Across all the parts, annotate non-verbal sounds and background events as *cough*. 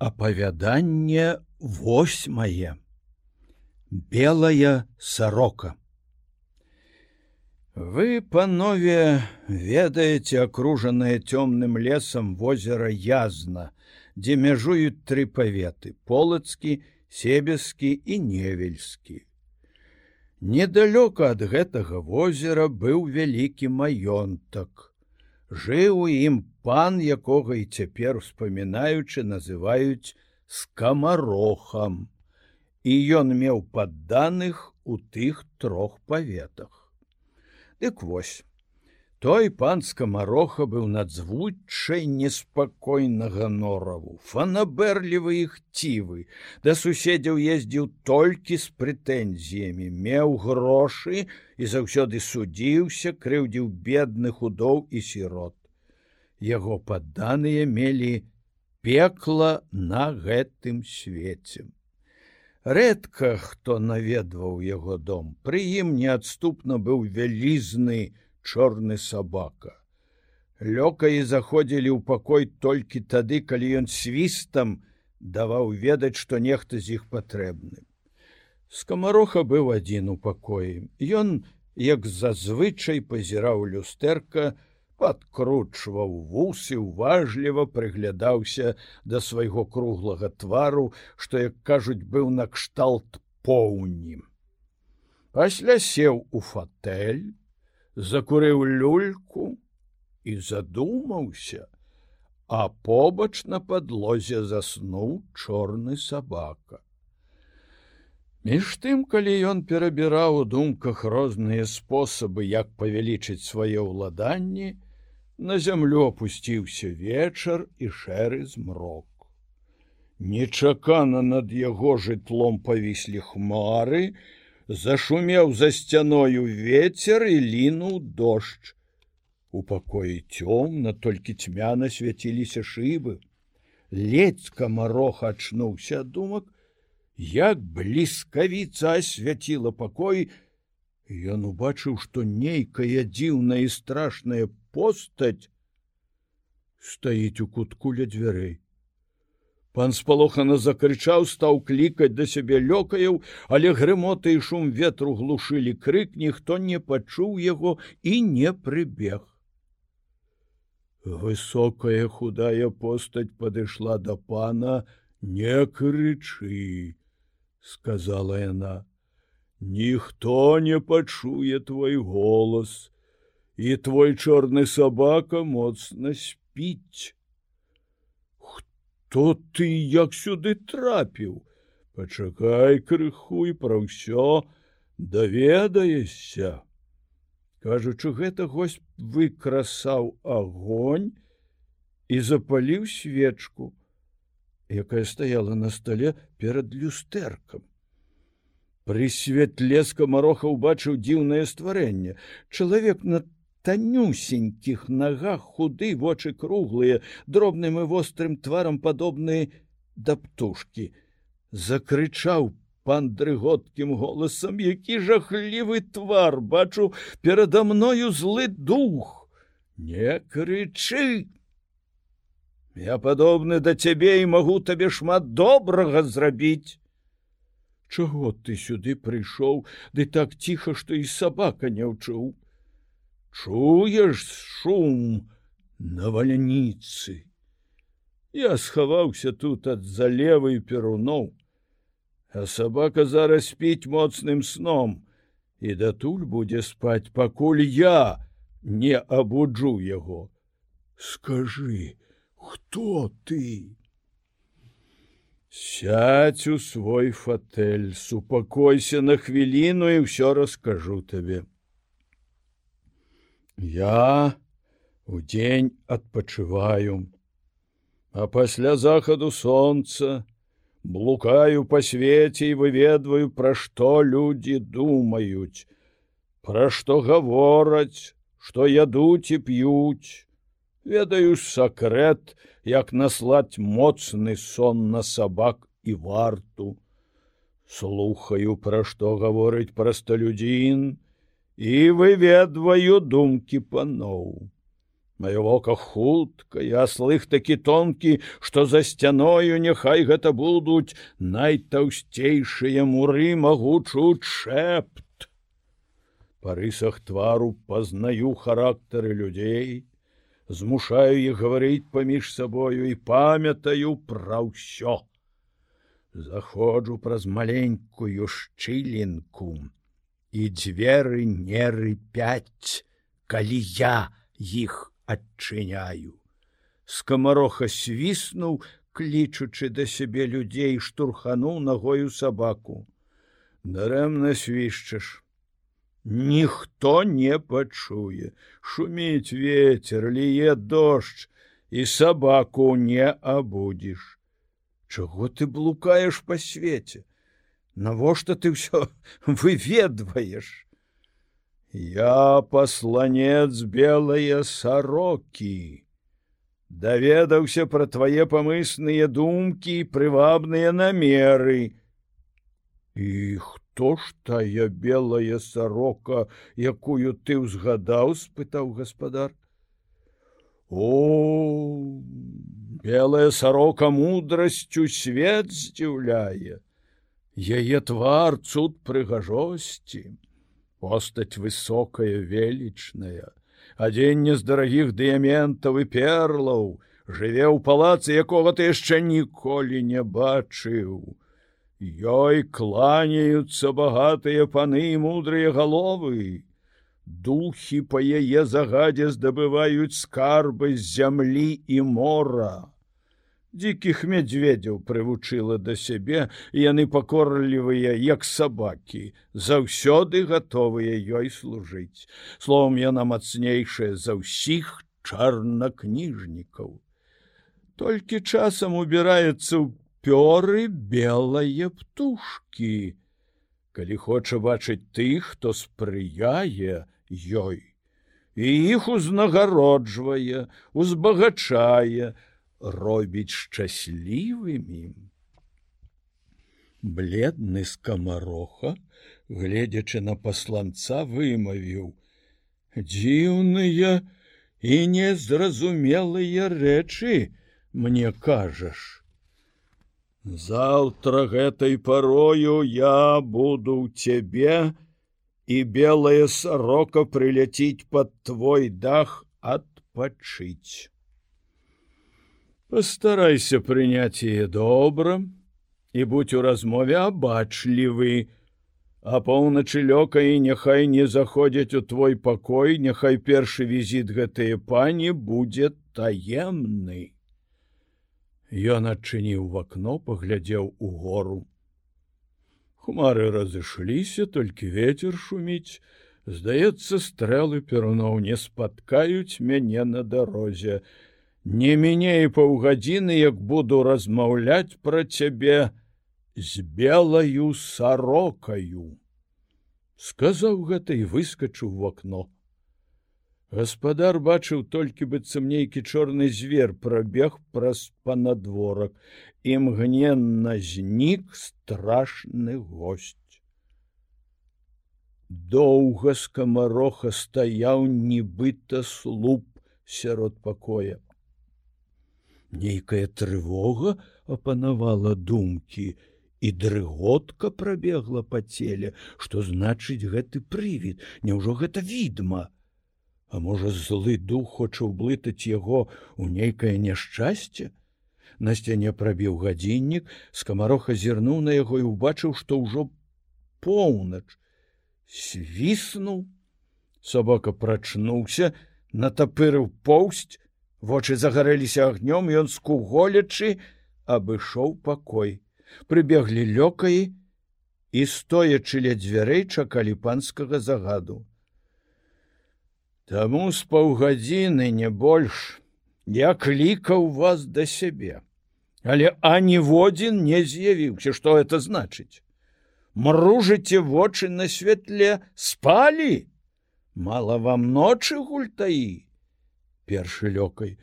Апавяданне восьмае. Белая сарока. Вы, панове, ведаеце акружанае цёмным лесам возера язна, дзе мяжуюць тры паветы: полацкі, себескі і невельскі. Недалёка ад гэтага возера быў вялікі маёнтак жыў у ім пан якога і цяпер успамінаючы называюць скамарохам. І ён меў падданых у тых трох паветах. Дык вось той пан скамароха быў надзвычай неспакойнага нораву фанабэрлівы і хцівы. Да суседзяў ездзіў толькі з прэтэнзіямі меў грошы і заўсёды судзіўся крыўдзіў бедных удоў і сірот. Яго падданыя мелі пекла на гэтым свеце. Рэдка хто наведваў яго дом. Пры ім неадступна быў вялізны чорны сабака лёка і заходзілі ў пакой толькі тады калі ён свістам даваў ведаць што нехта з іх патрэбны скамароха быў адзін у пакоі ён як зазвычай пазіраў люстэрка падкручваў вусы уважліва прыглядаўся да свайго круглага твару што як кажуць быў накшталт поўнім. Пасля сеў у фатэль закурыў люльку і задумаўся а побач на падлозе заснуў чорны сабака Між тым, калі ён перабіраў у думках розныя спосабы, як павялічыць свае ўладанні, на зямлю опусціўся вечар і шэры змрок. Нечакана над яго жытлом павіслі хмары, зашумеў за сцяною ветер і лінуў дождж. У пакоі цёмна толькі цьмяна свяціліся шыбы. Ледзь камарох ачнуўся думак, як бліскавіца асвяціла пакой ён убачыў што нейкая дзіўная і страшная постаць стаіць у кутку ля дзвярэй пан спалохана закрычаў стаў клікаць да сябе лёкаяў але грымота і шум ветру глушылі крык ніхто не пачуў яго і не прыбег. Высокая худая постаць падышла да пана не крычы сказала яна. Ніхто не пачуе твой голос і твой чорны сабака моцна спіць хто ты як сюды трапіў пачакай крыху і пра ўсё даведаешся кажучы гэта гость выкрасаў огоньнь і запаліў свечку якая стаяла на стале перад люстэркам. Пры святле скамароха ўбачыў дзіўнае стварэнне. Чалавек на танюсенькіх нагах худы вочы круглыя, дробным і вострым тварам падобныя да птушкі. Закрычаў пан дрыготкім голасам, які жахлівы твар бачу перада мною злы дух. Не крычы! Я падобны да цябе і магу табе шмат добрага зрабіць. Чаго ты сюды прыйшоў, ды так ціха, што і сабака не ўчуў. Чуеш шум на валяніцы. Я схаваўся тут ад залевы перуноў, а сабака зараз спіць моцным сном і датуль будзе спаць, пакуль я не абуджу яго. Скажи, кто ты сядь у свой фатэль супакойся на хвіліну і ўсё раскажу табе я у дзень адпачываю а пасля захаду сонца блукаю па свеце і выведваю пра што людзі думаюць пра што гавораць што ядуць і п'юць. Ведаю сакрэт як наслаць моцны сон на сабак і варту. Слухаю пра што гаворыць прасталюдзін і выведваю думкі паноў Маё вока хутка, яслых такі тонкі, што за сцяною няхай гэта будуць найтаўсцейшыя муры магучуць шэпт. Па рысах твару пазнаю характары людзей, змушаю іх гаварыць паміж сабою і памятаю пра ўсё. Заходжу праз маленькую шчылінку і дзверы неры пяць, калі я іх адчыняю. Скамароха свіснуў, клічучы да сябе людзей, штурхануў нагою сабаку. Дарэмна свішчаш. Ніхто не пачуе, шуміць ветер, ліе дождж і сабаку не абудзіш. Чаго ты блукаеш па свеце? Навошта ты ўсё *laughs* выведваеш? Я пасланец белыя сарокі. Даведаўся пра твае памысныя думкі і прывабныя намеры. І хто ж тая белая сарока, якую ты ўзгадаў, спытаў гаспадар. О, белая сарока мудрасцю свет здзіўляе. Яе твар цуд прыгажосці постаць высокая велічная адзенне з дарагіх дыяментаў і перлаў жыве ў палацы якога ты яшчэ ніколі не бачыў. Ёй кланяюцца багатыя паны і мудрыя галовы. Духі па яе загадзе здабываюць скарбы з зямлі і мора дзікіх мядзведзяў прывучыла да сябе яны пакорлівыя як сабакі заўсёды гатовыя ёй служыць словом яна мацнейшая за ўсіх чарнакніжнікаў толькі часам убіраецца ў пёры белыя птушки калі хоча бачыць тых хто спрыяе ёй. І іх узнагароджвае узбагачае робіць шчаслівымі. Бледны скамароха, гледзячы на пасланца вымавіў: Дзіўныя і незразумелыя рэчы, мне кажаш. Заўтра гэтай парою я буду ў цябе, і белая сарока прыляціць пад твой дах адпачыць постарайся прыняць яе добра і будь у размове абачлівы а поўначы лёка і няхай не заходзяць у твой пакой няхай першы візіт гэтыя пані будзе таемны. Ён адчыніў в акно паглядзеў у гору. Хмары разышліся толькі ветер шуміць. Здаецца стрэлы перуноў не спаткаюць мяне на дарозе Не мяне і паўгадзіны, як буду размаўляць пра цябе з белаю сарокаю. Сказаў гэта і выскачыў в акно. Гаспадар бачыў толькі быццам нейкі чорны звер прабег праз панадворак, імгненна знік страшны госць. Доўга скамароха стаяў нібыта слуп сярод пакоя нейкая трывога апанавала думкі і дрыготка прабегла па целе. Што значыць гэты прывід? Няўжо гэта відма а можа злы дух хоча ўблытаць яго ў нейкае няшчасце? На сцяне прабіў гадзіннік скамароха зірнуў на яго і ўбачыў што ўжо поўнач свіснуў. Сабака прачнуўся натапырыў поўсць Вочы загарэліся агнём, ён скуголячы абышоў пакой. Прыбеглі лёкаі і стоячы ля дзвярэй чакалі панскага загаду. Таму з паўгадзіны не больш я клікаў вас да сябе, Але аніводзін не з'явіўся, што это значыць. Мружыце вочы на святле спалі, Мала вам ночы гультаі першы лёкай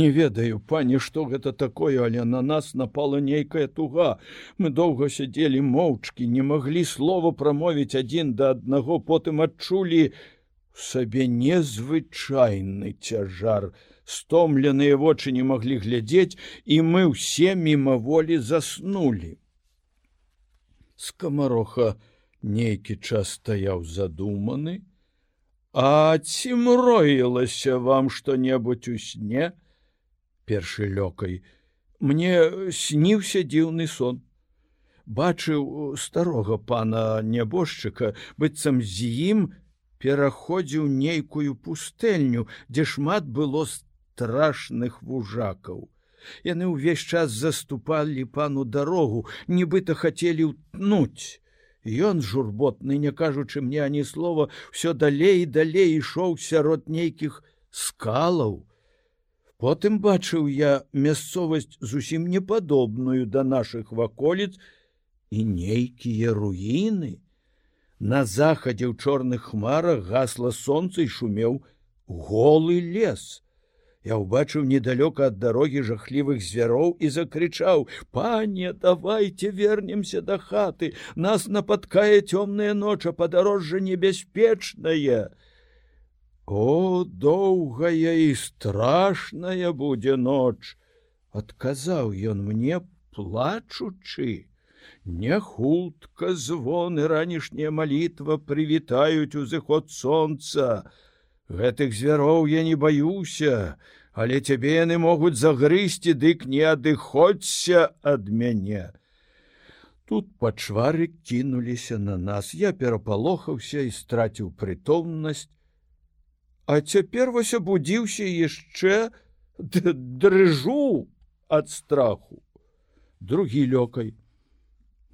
не ведаю пані што гэта такое але на нас напала нейкая туга мы доўга сядзелі моўчкі не маглі слова прамовіць адзін да аднаго потым адчулі сабе незвычайны цяжар. Стомленыя вочы не маглі глядзець, і мы ўсе мімаволі заснулі. Скамароха нейкі час стаяў задуманы, А ці мроілася вам што-небудзь у сне? Першы лёкай. Мне сніўся дзіўны сон. Бачыў старога пана нябожчыка, быццам з ім пераходзіў нейкую пустэльню, дзе шмат было страшных вужакаў. Яны ўвесь час заступалі пану дарогу, нібыта хацелі ўтнуць. Ён журботны, не кажучы мне ані слова, все далей далей ішоў сярод нейкіх скалаў. Потым бачыў я мясцовасць зусім непадобную да нашых ваколіц і нейкія руіны. На захадзе ў чорных хмарах гасла сонца і шумеў голы лес. Я ўбачыў недалёка ад дарогі жахлівых звяроў і закрычаў: « Пане, давайте вернемся да хаты, нас нападкае цёмная ноча, падарожжа небяспечная. О, доўгая і страшная будзе ноч, адказаў ён мне плачучы. Не хутка звоны ранішняя малітва прывітаюць узыход сонца, гэтых звяроў я не баюся, але цябе яны могуць загрысці, дык не адыходзься ад мяне. Тут пачвары кінуліся на нас, я перапалохаўся і страціў прытомнасць. А цяпер вось абудзіўся яшчэ дрыжу ад страху. Другі лёкай.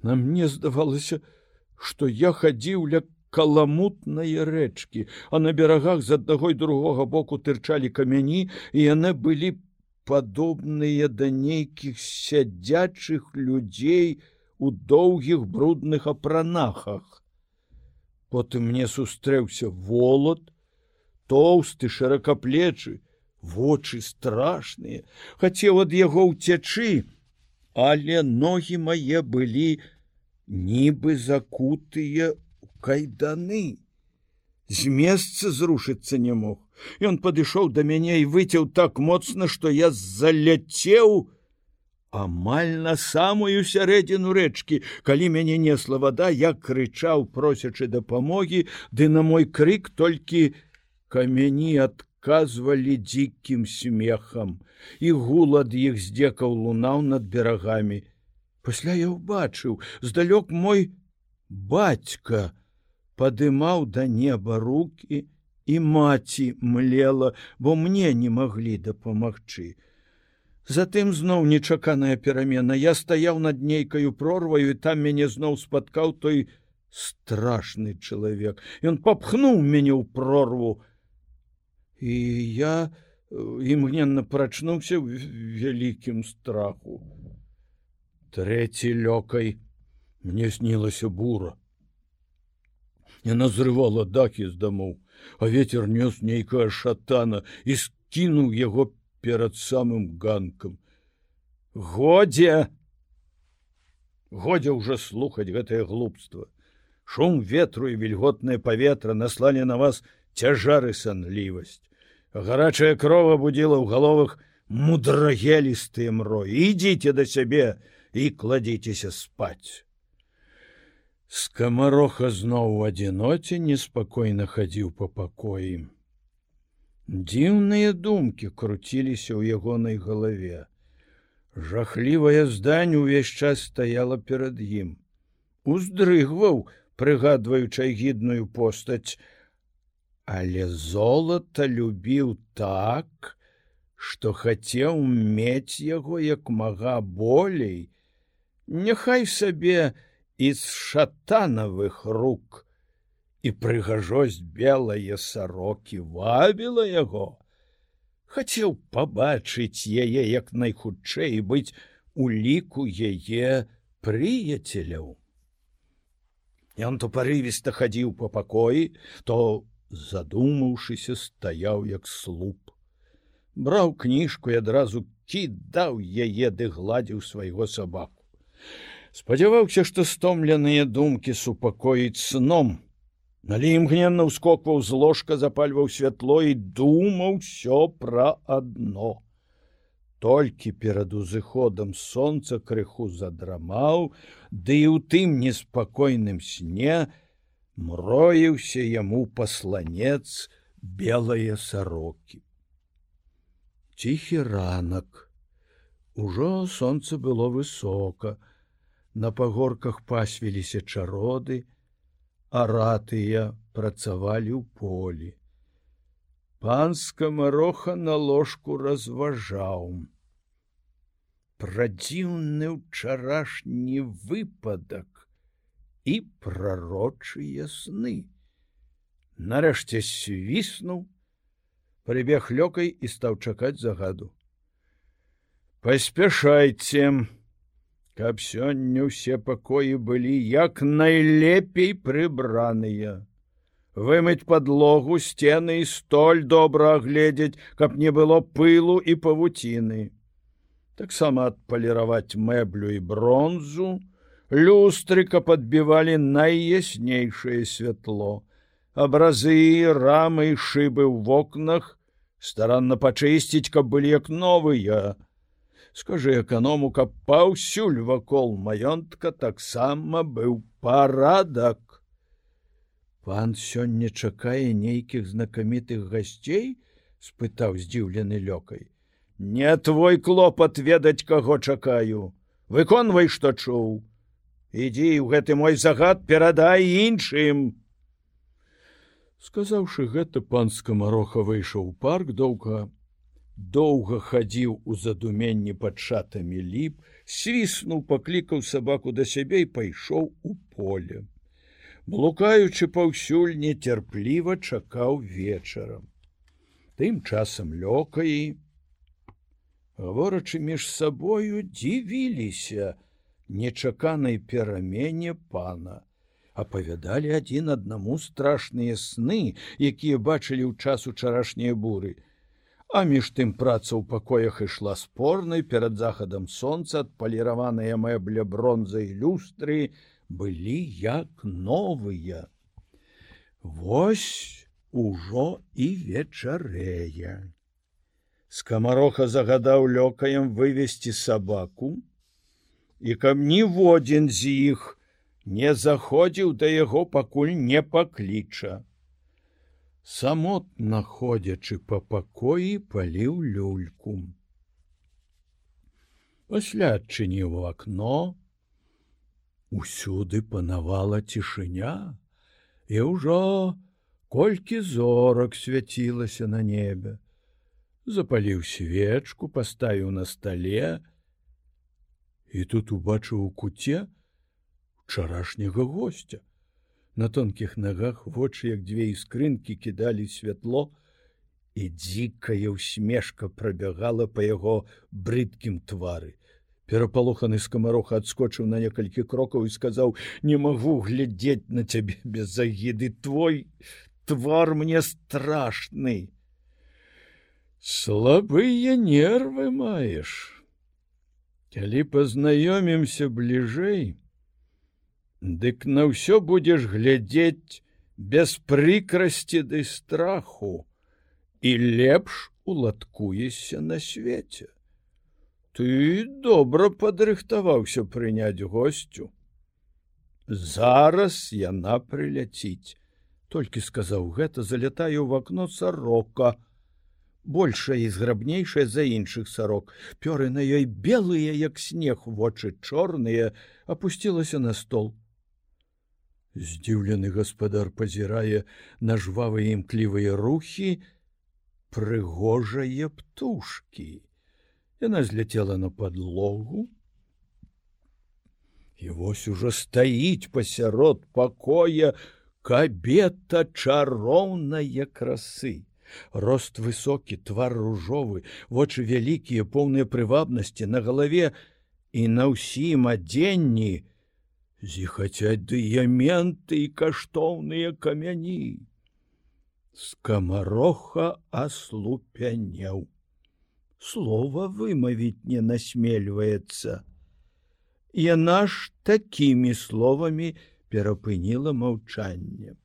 На мне здавалася, што я хадзіў ля каламутныя рэчкі, а на берагах з аднаго і другога боку тырчалі камяні, і яны былі падобныя да нейкіх сядзячых людзей у доўгіх брудных апранахах. Потым мне сустрэўся волат, тоўсты шыракаплечы, вочы страшныя, хацеў ад яго ўцячы, але ногі мае былі нібы закутыя кайданы. З месца зрушыцца не мог. Ён падышоў да мяне і выцяў так моцна, што я заляцеў амаль на самую сярэдзіну рэчкі. Калі мяне несла вада, я крычаў, просячы дапамогі, ды на мой крык толькі камяні адказвалі дзікім смехам, і гул ад іх здзекаў лунаў над берагамі. Пасля я ўбачыў, здалёк мой бацька, падымаў да неба руки і маці млела, бо мне не маглі дапамагчы. Затым зноў нечаканая перамена. Я стаяў над нейкаю прорваю, і там мяне зноў спаткаў той страшны чалавек. Ён папхнуў мяне ў прорву. І я э, імгненна прачнуўся в вялікім страху. Трэці лёкай мне снілася бура. Яна зрывала дахі з дамоў, а ветер нёс нейкая шатана і скінуў яго перад самым ганкам. Годзе! Годзе ўжо слухаць гэтае глупства. Шум ветру і вільготнае паветра наслалі на вас цяжары санлівасць. Гарачая крова будзіла ў галовах мудрагелістыя мроі. ідзіце да сябе і кладзіцеся спаць. Скамароха зноў у адзіноце неспакойна хадзіў па пакоі. Дзіўныя думкі круціліся ў ягонай галаве. Жахлівая здань увесь час стаяла перад ім. Уздрыгваў, прыгадваючай гідную постаць, але золата любіў так, што хацеў мець яго як мага болей. Няхай сабе, з шатанавых рук і прыгажосць белае сарокі вабіла яго хацеў пабачыць яе як найхутчэй быць у ліку яе прыяцеляў. Ён то парывіста хадзіў па пакоі то задумаўшыся стаяў як слуп. Браў кніжку і адразу кідаў яе ды гладзіў свайго сабаку спадзяваўся што стомленыя думкі супакоіць сном Але імгненна ўскокваў з ложка, запальваў святло і думаў усё пра адно. Толькі перад узыходам сонца крыху задрамаў, ды і ў тым неспакойным сне мроіўся яму пасланец белыя сарокі. Ціхі ранак. Ужо сонца было высока, На пагорках пасвіліся чароды, аратыя працавалі ў полі. Панска мароха на ложку разважаў. Пра дзіўны ўчарашні выпадак і прарочыя сны. Нарэшце свіснуў, прыбег лёкай і стаў чакаць загаду. Паспяшайце, каб сёння ўсе пакоі былі як найлепей прыбраныя. Вымыць подлогу сцены і столь добра агледзець, каб не было пылу і павуціны. Таксама адпаліраваць мэблю і бронзу, люстрыка падбівалі найяснейшае святло. Абразы, рамы і шыбы ў вокнах старанна пачысціць, каб былі як новыя, скажы эканому, каб паўсюль вакол маёнтка таксама быў парадак. Пан сёння чакае нейкіх знакамітых гасцей, спытаў здзіўлены лёкай. Не твой клопат ведаць, каго чакаю. Выконвай, што чуў. Ідзі ў гэты мой загад перадай іншым. Сказаўшы гэта, пан скамароха выйшаў у парк доўга доўга хадзіў у задуменні пад шатамі ліп, свіснуў, паклікаў сабаку да сябе і пайшоў у поле. Блукаючы паўсюль нецярпліва чакаў вечарам. Тым часам лёкаі, гаворачы між сабою дзівіліся нечаканай перамене пана, апавядалі адзін аднаму страшныя сны, якія бачылі ў час учарашняй буры, А між тым праца ў пакоях ішла спорнай перад захадам сонца адпаліраваныя мэбля бронза і люстры былі як новыя. Вось ужо і вечарэя. Скамароха загадаў лёкаем вывесці сабаку, і каб ніводзін з іх не заходзіў да яго пакуль не пакліча самотна ходзячы па пакоі паліў люльку. Пасля адчыніў акно, усюды панавала цішыня, і ўжо колькі зорак свяцілася на небе, запаліў свечку, паставіў на стале, і тут убачыў у куце учарашняга гостя на тонкіх нагах вочы як дзве іскрынкі кідалі святло і дзікая усмешка прабягала па яго брыдкім твары. Перапалоханы скамароха адскочыў на некалькі крокаў і сказаў не магу глядзець на цябе без загіды твой твар мне страшны слабыя нервы маеш. Калі пазнаёмімся бліжэй Дык на ўсё будзеш глядзець без прыкрасці ды страху і лепш уладкуешся на свеце. Ты добра падрыхтаваўся прыняць госцю. Зараз яна прыляціць, толькі сказаў гэта, залятаю ў акно сарока, большая і зграбнейшая за іншых сарок. Пёры на ёй белыя, як снег, вочы чорныя, опусцілася на стол здзіўлены гаспадар пазірае на жвавыя імклівыя рухі прыгожае птушки яна зляцела на подлогу і вось ужо стаіць пасярод пакоя кабета чароўная красы. Рост высокі твар ружовы вочы вялікія поўныя прывабнасці на галаве. І на ўсім адзенні зіхацяць дыяменты і каштоўныя камяні. Скамароха аслупянеў. Слова вымавіць не насмельваецца. Яна ж такімі словамі перапыніла маўчанне.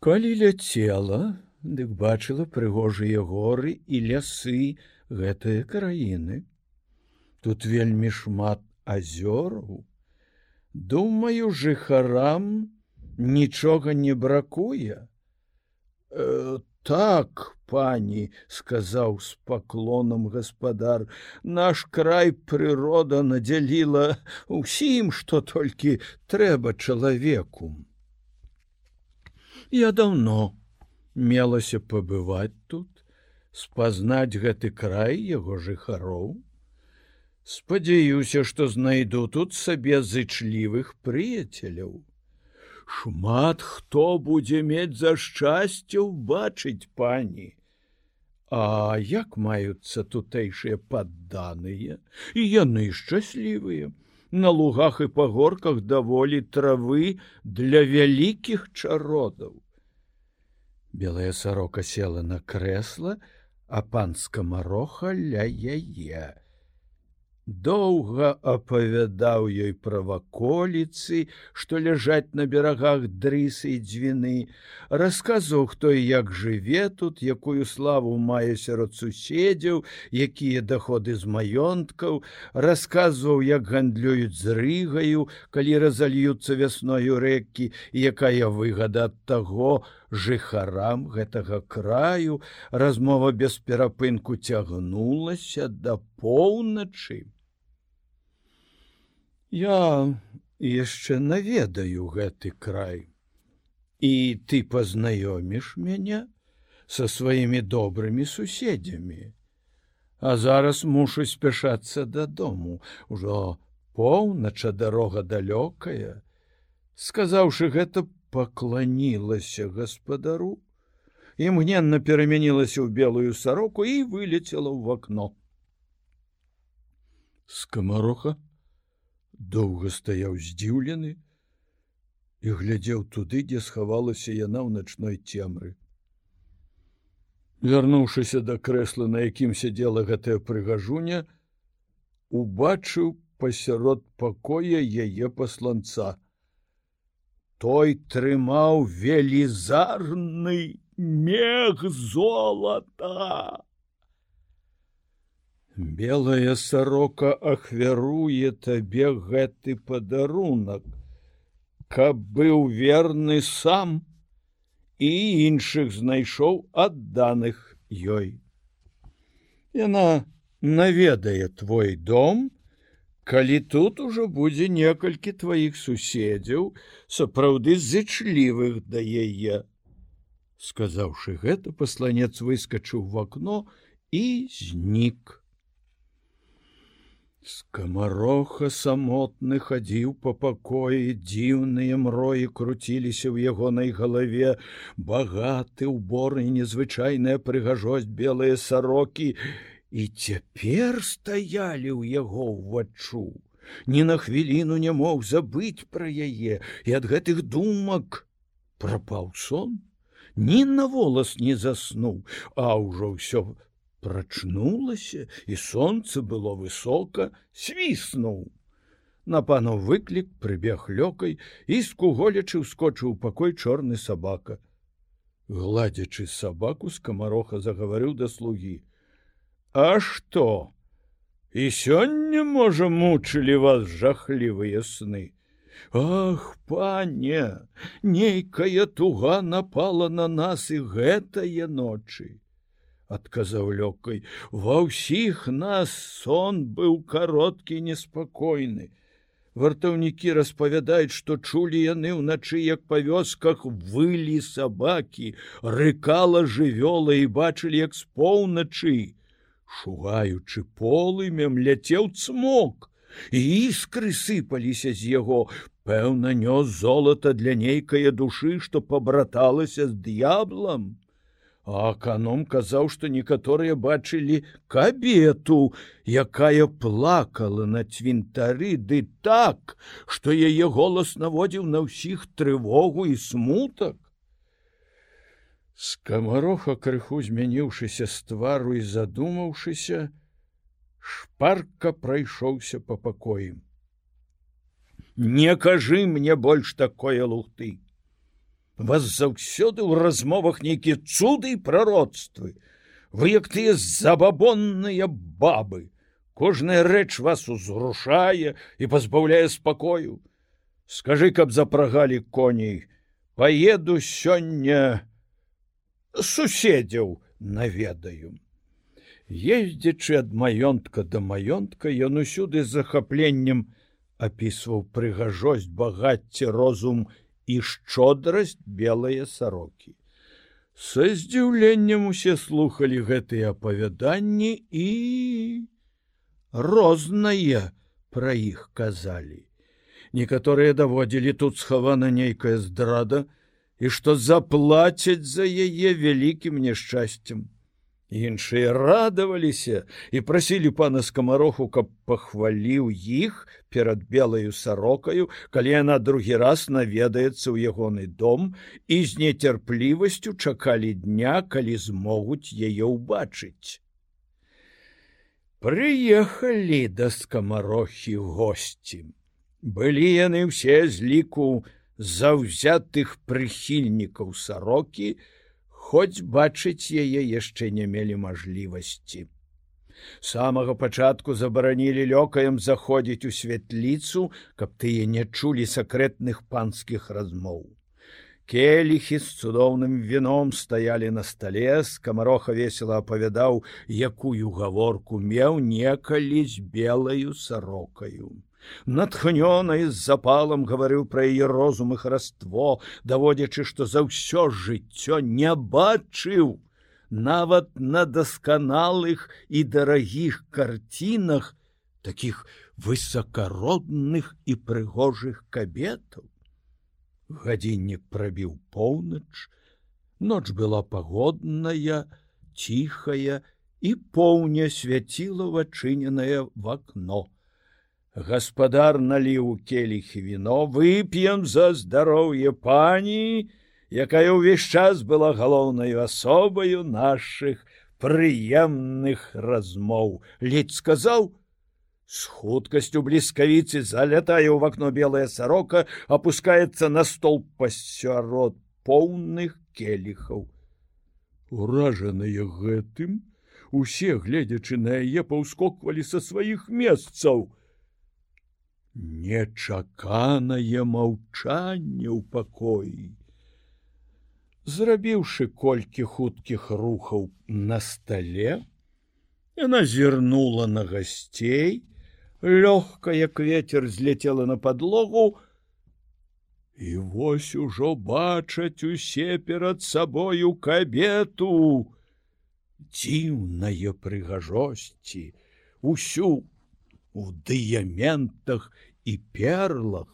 Калі ляцела, дык бачыла прыгожыя горы і лясы гэтыя краіны. Тут вельмі шмат азёру. Думаю, жыхарам нічога не бракуе. Э, так, пані, сказаў з паклонам гаспадар, наш край прырода надзяліла ўсім, што толькі трэба чалавеку. Я даўно мелася пабываць тут, спазнаць гэты край яго жыхароў. Спадзяюся, што знайду тут сабе зычлівых прыяцеляў. Шмат хто будзе мець за шчасце ўбачыць пані. А як маюцца тутэйшыя падданыя, і яны шчаслівыя. На лугах і пагорках даволі травы для вялікіх чародаў. Белая сарока села на крэсла, а панска мароха ля яе доўга апавядаў ёй пра ваколіцы, што ляжаць на берагах дрысы і дзвіны, расказаў, хто і як жыве тут, якую славу мае сярод суседзяў, якія даходы з маёнткаў, расказваў, як гандлююць з рыгаю, калі разальюцца вясною рэкі, якая выгада ад таго, жыхарам гэтага краю размова без перапынку цягнулася да поўначы. Я яшчэ наведаю гэты край. І ты пазнаёміш мяне са сваімі добрымі суседзямі. А зараз мушу спяшацца дадому, ужо поўнача дарога далёкая. Сказаўшы гэта, пакланілася гаспадару, імгненна перамянілася ў белую сароку і вылецела ў вакно. Скамароха доўга стаяў здзіўлены і глядзеў туды, дзе схавалася яна ў начной цемры. Вярнуўшыся да крэсла, на якім сядзела гэтая прыгажуня, убачыў пасярод пакоя яе пасланца. Той трымаў велізарны мех золата. Белая сарока ахвяруе табе гэты падарунак, каб быў верны сам і іншых знайшоў адданых ёй. Яна наведае твой дом, калі тут ужо будзе некалькі тваіх суседзяў, сапраўды зычлівых да яе. Сказаўшы гэта, пасланец выскачыў в акно і знік. Скамароха самотны хадзіў па пакоі, дзіўныя мроі круціліся ў ягонай галаве, багаты ўбор і незвычайная прыгажосць белыя сарокі, і цяпер стаялі ў яго ўваччу. Ні на хвіліну не мог забыць пра яе, і ад гэтых думак прапаў сон, Ні на волас не заснуў, а ўжо ўсё прачнулася і сонце было высока свіснуў. На пану выклік прыбег лёкай і скуголячы ускочыў пакой чорны сабака. Гладзячы сабаку з камароха загаварыў да слугі. А что і сёння можа мучылі вас жахлівыя сны. Ах пане нейкая туга напала на нас і гэтае ночы адказаў лёгкай ва ўсіх нас сон быў кароткі неспакойны вартаўнікі распавядаюць што чулі яны ўначы як па вёсках вылі сабакі рыкала жывёла і бачылі як з поўначы шугаючы полымем ляцеў цмок і іскры сыпаліся з яго пэўна нёс золата для нейкае душы што пабраталася з д'яблам А аканом казаў, што некаторыя бачылі кабету, якая плакала на цвінтары ды так, што яе голас наводзіў на ўсіх трывогу і смутак. Скамароха крыху змяніўшыся з твару і задумаўшыся, шпарка прайшоўся па пакоі. Не кажы мне больш такое лухты. Вас заўсёды ў размовах нейкія цуды і прароцтвы вы як тыя забабонныя бабы. Кожная рэч вас узрушае і пазбаўляе спакою. Скажи каб запрагалі коней поеду сёння суседзяў наведаю. Ездзячы ад маёнтка да маёнтка ён усюды захапленнем апісваў прыгажосць багацце розум і шчодрасць белыя сарокі. Са здзіўленнем усе слухали гэтыя апавяданні і рознае пра іх казалі. Некаторыя даводзілі тут схавана нейкая здрада і што заплацяць за яе вялікім няшчасцем іншыя радаваліся і прасілі пана скамароху каб пахваліў іх перад белаю сарокаю калі яна другі раз наведаецца ў ягоны дом і з нецярплівасцю чакалі дня калі змогуць яе ўбачыць. Прыехалі да скамарохі госці. Былі яны ўсе з ліку заўзятых прыхільнікаў сарокі хоць бачыць яе яшчэ не мелі мажлівасці. Самага пачатку забаранілі лёкаем заходзіць у святліцу, каб тыя не чулі сакрэтных панскіх размоў. Келіхі з цудоўным віном стаялі на стале, камароха весела апавядаў, якую гаворку меў некалі з белаю сарокаю натхнёна з запалам гаварыў пра яе розум і хараство даводзячы што за ўсё жыццё не бачыў нават на дасканалых і дарагіх карцінах таких высокородных і прыгожых кабетаў. Гадзіннік прабіў поўнач ноч была пагодная ціхая і поўня свяціла вачыненае в акно гаспадар наліў келіх віно вып'ем за здароўе пані якая ўвесь час была галоўнаю асобаю наших прыемных размоў. Ледзь сказаў с хуткасцю бліскавіцы залятае ў вакно белая сарока опускаецца на стол пасярод поўных келіхаў уражаныя гэтым усе гледзячы на яе паўскоквалі са сваіх месцаў нечаканае маўчанне ў пакоі. Зрабіўшы колькі хуткіх рухаў на стале, яна зірнула на гасцей, лёгка як ветер зляцела на подлогу, і вось ужо бачаць усе перад сабою кабету, дзіўнае прыгажосці, усю у дыяментах і перлах.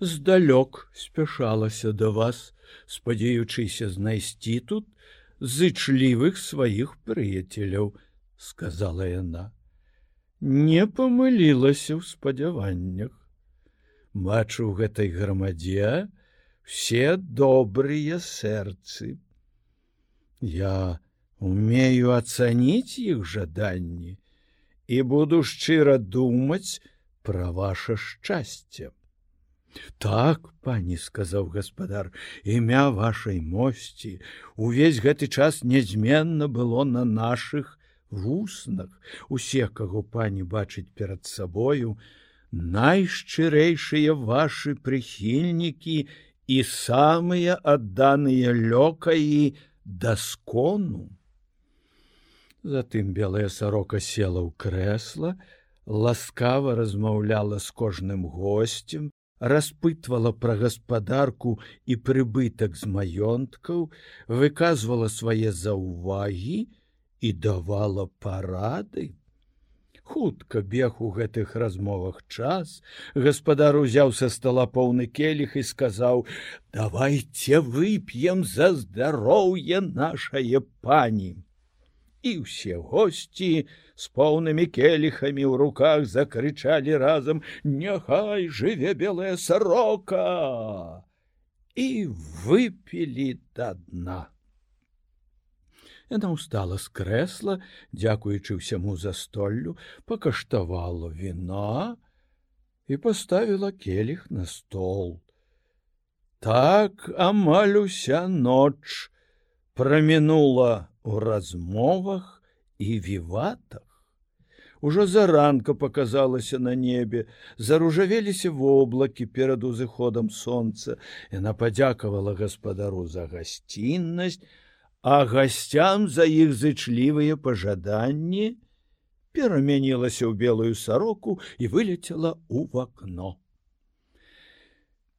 Здалёк спяшалася да вас, спадзяючыся знайсці тут зычлівых сваіх прыяцеляў, сказала яна. Не памылілася ў спадзяваннях. Бачу ў гэтай грамадзе все добрыя сэрцы. Я умею ацаніць іх жаданні і буду шчыра думаць пра ваше шчасце. Так, пані сказаў гаспадар, імя вашай мосці увесь гэты час нязменна было на наших вуснах. Усе, каго пані бачыць перад сабою, найшчырэйшыя ваши прыхільнікі і самыя адданыя лёкаі даскону. Затым белая сарока села ў крэсла, ласкава размаўляла з кожным гостцем, распытвала пра гаспадарку і прыбытак з маёнткаў, выказвала свае заўвагі і давала парады. Хутка бег у гэтых размовах час, гаспадар узяў са стола поўны келіх і сказаў: « Давайте вып'ем за здароўе нашае пані і ўсе госці з поўнымі келіхамі ў руках закрычалі разам: Няхай жыве белая сарока і выпілі да дна. Яна ўстала з крэсла, дзякуючы ўсяму застоллю, пакаштавала віна і паставіла келіх на стол. Так амаль уся ноч прамінула у размовах і віватах. Ужо заранка показалася на небе, заружавеліся воблакі перад узыходам сонца. Яна падзякавала гаспадару за гасціннасць, а гасцям за іх зычлівыя пажаданні перамянілася ў белую сароку і вылецела ў вакно.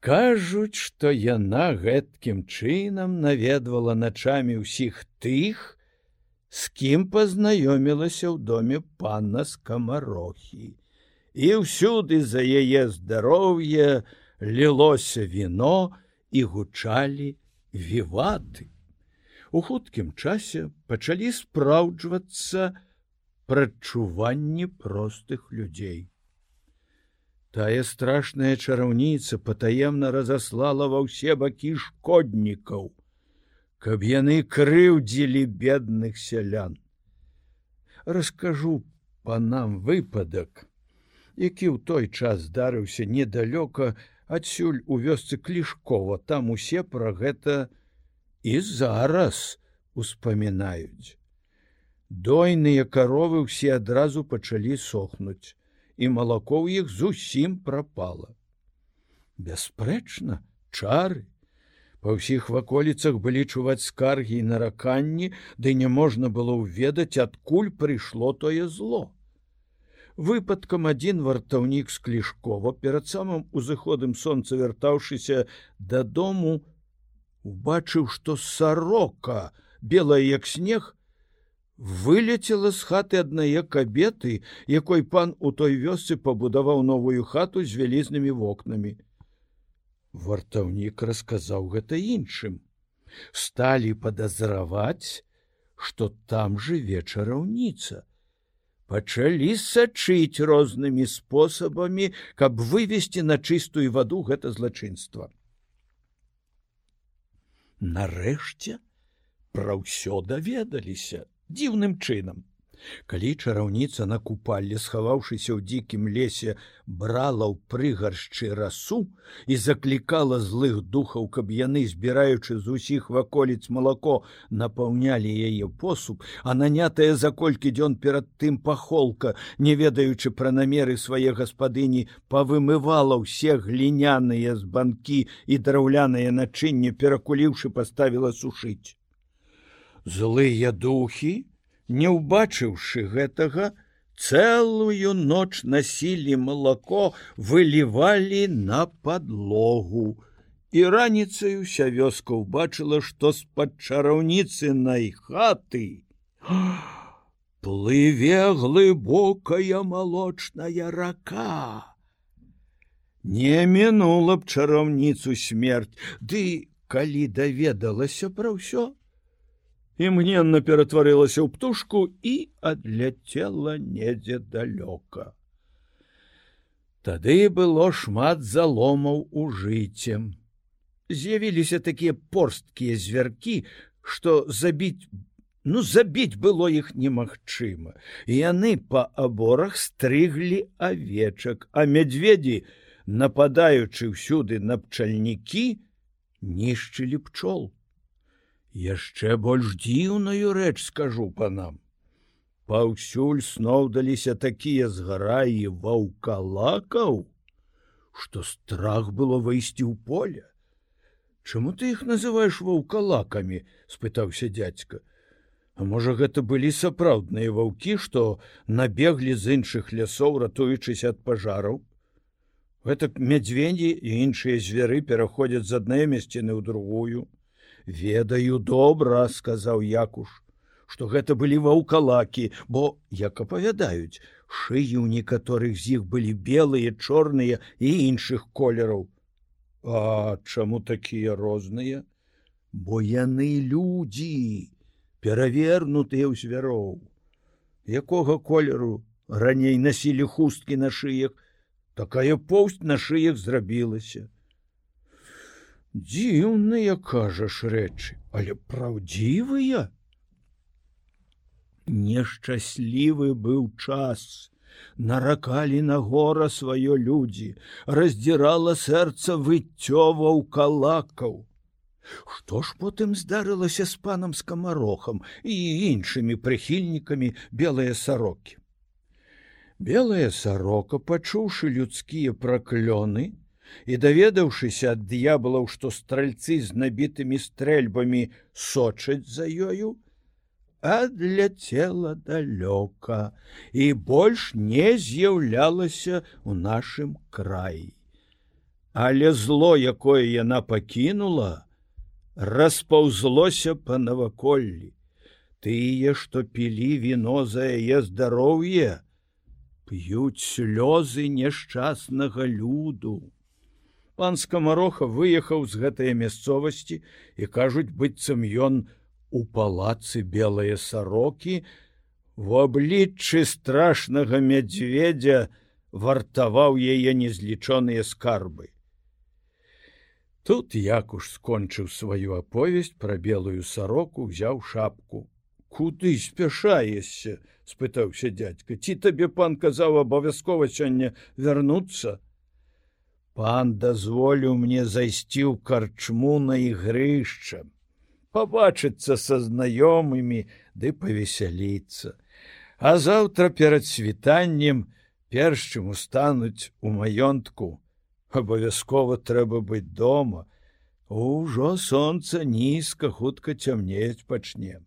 Кажуць, што яна гэткім чынам наведвала начамі ўсіх тых, з кім пазнаёмілася ў доме пана скамарохі. І ўсюды за яе здароўе лілося віно і гучалі віваты. У хуткім часе пачалі спраўджвацца прадчуванні простых людзей. Тая страшная чараўніца патаемна разаслала ва ўсе бакі шкоднікаў, каб яны крыўдзілі бедных сялян. Раскажу панам выпадак, які ў той час здарыўся недалёка адсюль у вёсцы клішкова, там усе пра гэта і зараз успамінаюць. Дойныя каровы ўсе адразу пачалі сохнуць, і малако ў іх зусім прапала. Бясспрэчна, чары, Па ўсіх ваколіцах былі чуваць скаргі і нараканні, ды не можна было ўведаць, адкуль прыйшло тое зло. Выпадкам адзін вартаўнік з клішкова перад самым узыходам сонца вяртаўшыся дадому, убачыў, што сарока, белая як снег, вылецела з хаты аднае кабеты, якой пан у той вёсцы пабудаваў новую хату з вялізнымі вокнамі. Вартаўнік расказаў гэта іншым. Сталі падазраваць что там жыве чараўніца пачалі сачыць рознымі спосабамі каб вывесці на чыстую ваду гэта злачынства. Нарэшце пра ўсё даведаліся дзіўным чынам Калі чараўніца на купалле, схаваўшыся ў дзікім лесе, брала ў прыгаршчы расу і заклікала злых духаў, каб яны, збіраючы з усіх ваколіц малако, напаўнялі яе посуд, а нанятая за колькі дзён перад тым пахолка, не ведаючы пра намеры свае гаспадыні, павымывала ўсе гліняныя з банкі і драўляныя начынне, перакуліўшы паставіла сушыць. Злыя духі, не ўбачыўшы гэтага, цэлую ноч насілі малако вылівалі на подлогу. І раніцай уся вёска ўбачыла, што з-пад чараўніцы най хаты плыве глыбокая малочная рака. Не мінула б чараўніцу смерць, ды калі даведалася пра ўсё, імгненна ператварылася ў птушку і адляцела недзе далёка. Тады было шмат заломаў у жыццем. З'явіліся такія порсткія звяркі, што забіць ну забіць было іх немагчыма. Яны па аборах стрыглі авечак, а мядзведзі, нападаючы ўсюды на пчальнікі, нішчылі пчол яшчэ больш дзіўную рэч скажу панам паўсюль сноўдаліся такія згараі ваўкалакаў што страх было выйсці ў поле. Чаму ты іх называеш ваўкалакамі спытаўся дядзька а можа гэта былі сапраўдныя ваўкі што набеглі з іншых лясоў ратуючыся ад пажараў? Гэтак мядзведзі і іншыя звяры пераходзяць з аднае мясціны ў другую ведаю добра сказаў якуш что гэта былі ваўкалакі бо як апавядаюць шыі ў некаторых з іх былі белыя чорныя і іншых колераў а чаму такія розныя? Бо яны людзі перавернутыя ў звяроў якога колеру раней насілі хусткі на шыях такая поўсць на шыях зрабілася дзіўныя кажаш рэчы, але праўдзівыя. Нешчаслівы быў час, наракалі на гора сваё людзі, раздзірала сэрца выццёваў калакаў. Што ж потым здарылася з панам скамарохам і іншымі прыхільнікамі белыя сарокі. Белая сарока, пачуўшы людскія праклёны і даведаўшыся ад д'ябалаў, што стральцы з набітымі стрэльбамі сочаць за ёю, адляцела далёка і больш не з'яўлялася ў нашым краі. Але зло, якое яна пакінула, распаўзлося па наваколлі. Тыя, што пілі віно за яе здароўе, п'юць слёзы няшчаснага люду. Пан скамароха выехаў з гэтае мясцовасці і кажуць быццам ён, у палацы белыя сарокі в абліччы страшнага мядзведзя вартаваў яе незлічоныя скарбы. Тут якуш скончыў сваю аповесць пра белую сароку, узяў шапку. Куды спяшаешся? — спытаўся дядька. Ці табе пан казаў абавязкова сёння вярнуцца? Пан дазволіў мне зайсці ў карчму на ігрышчам побачыцца са знаёмымі ды павесяліцца. А заўтра перад світаннем перш чым устануць у маёнтку, абавязкова трэба быць дома. Ужо сонца нізка хутка цямнець пачне.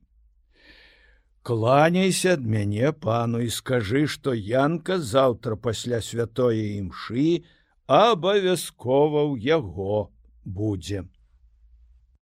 Кланяйся ад мяне пану і скажы, што янка заўтра пасля святое імшы абавязкова ў яго будзе.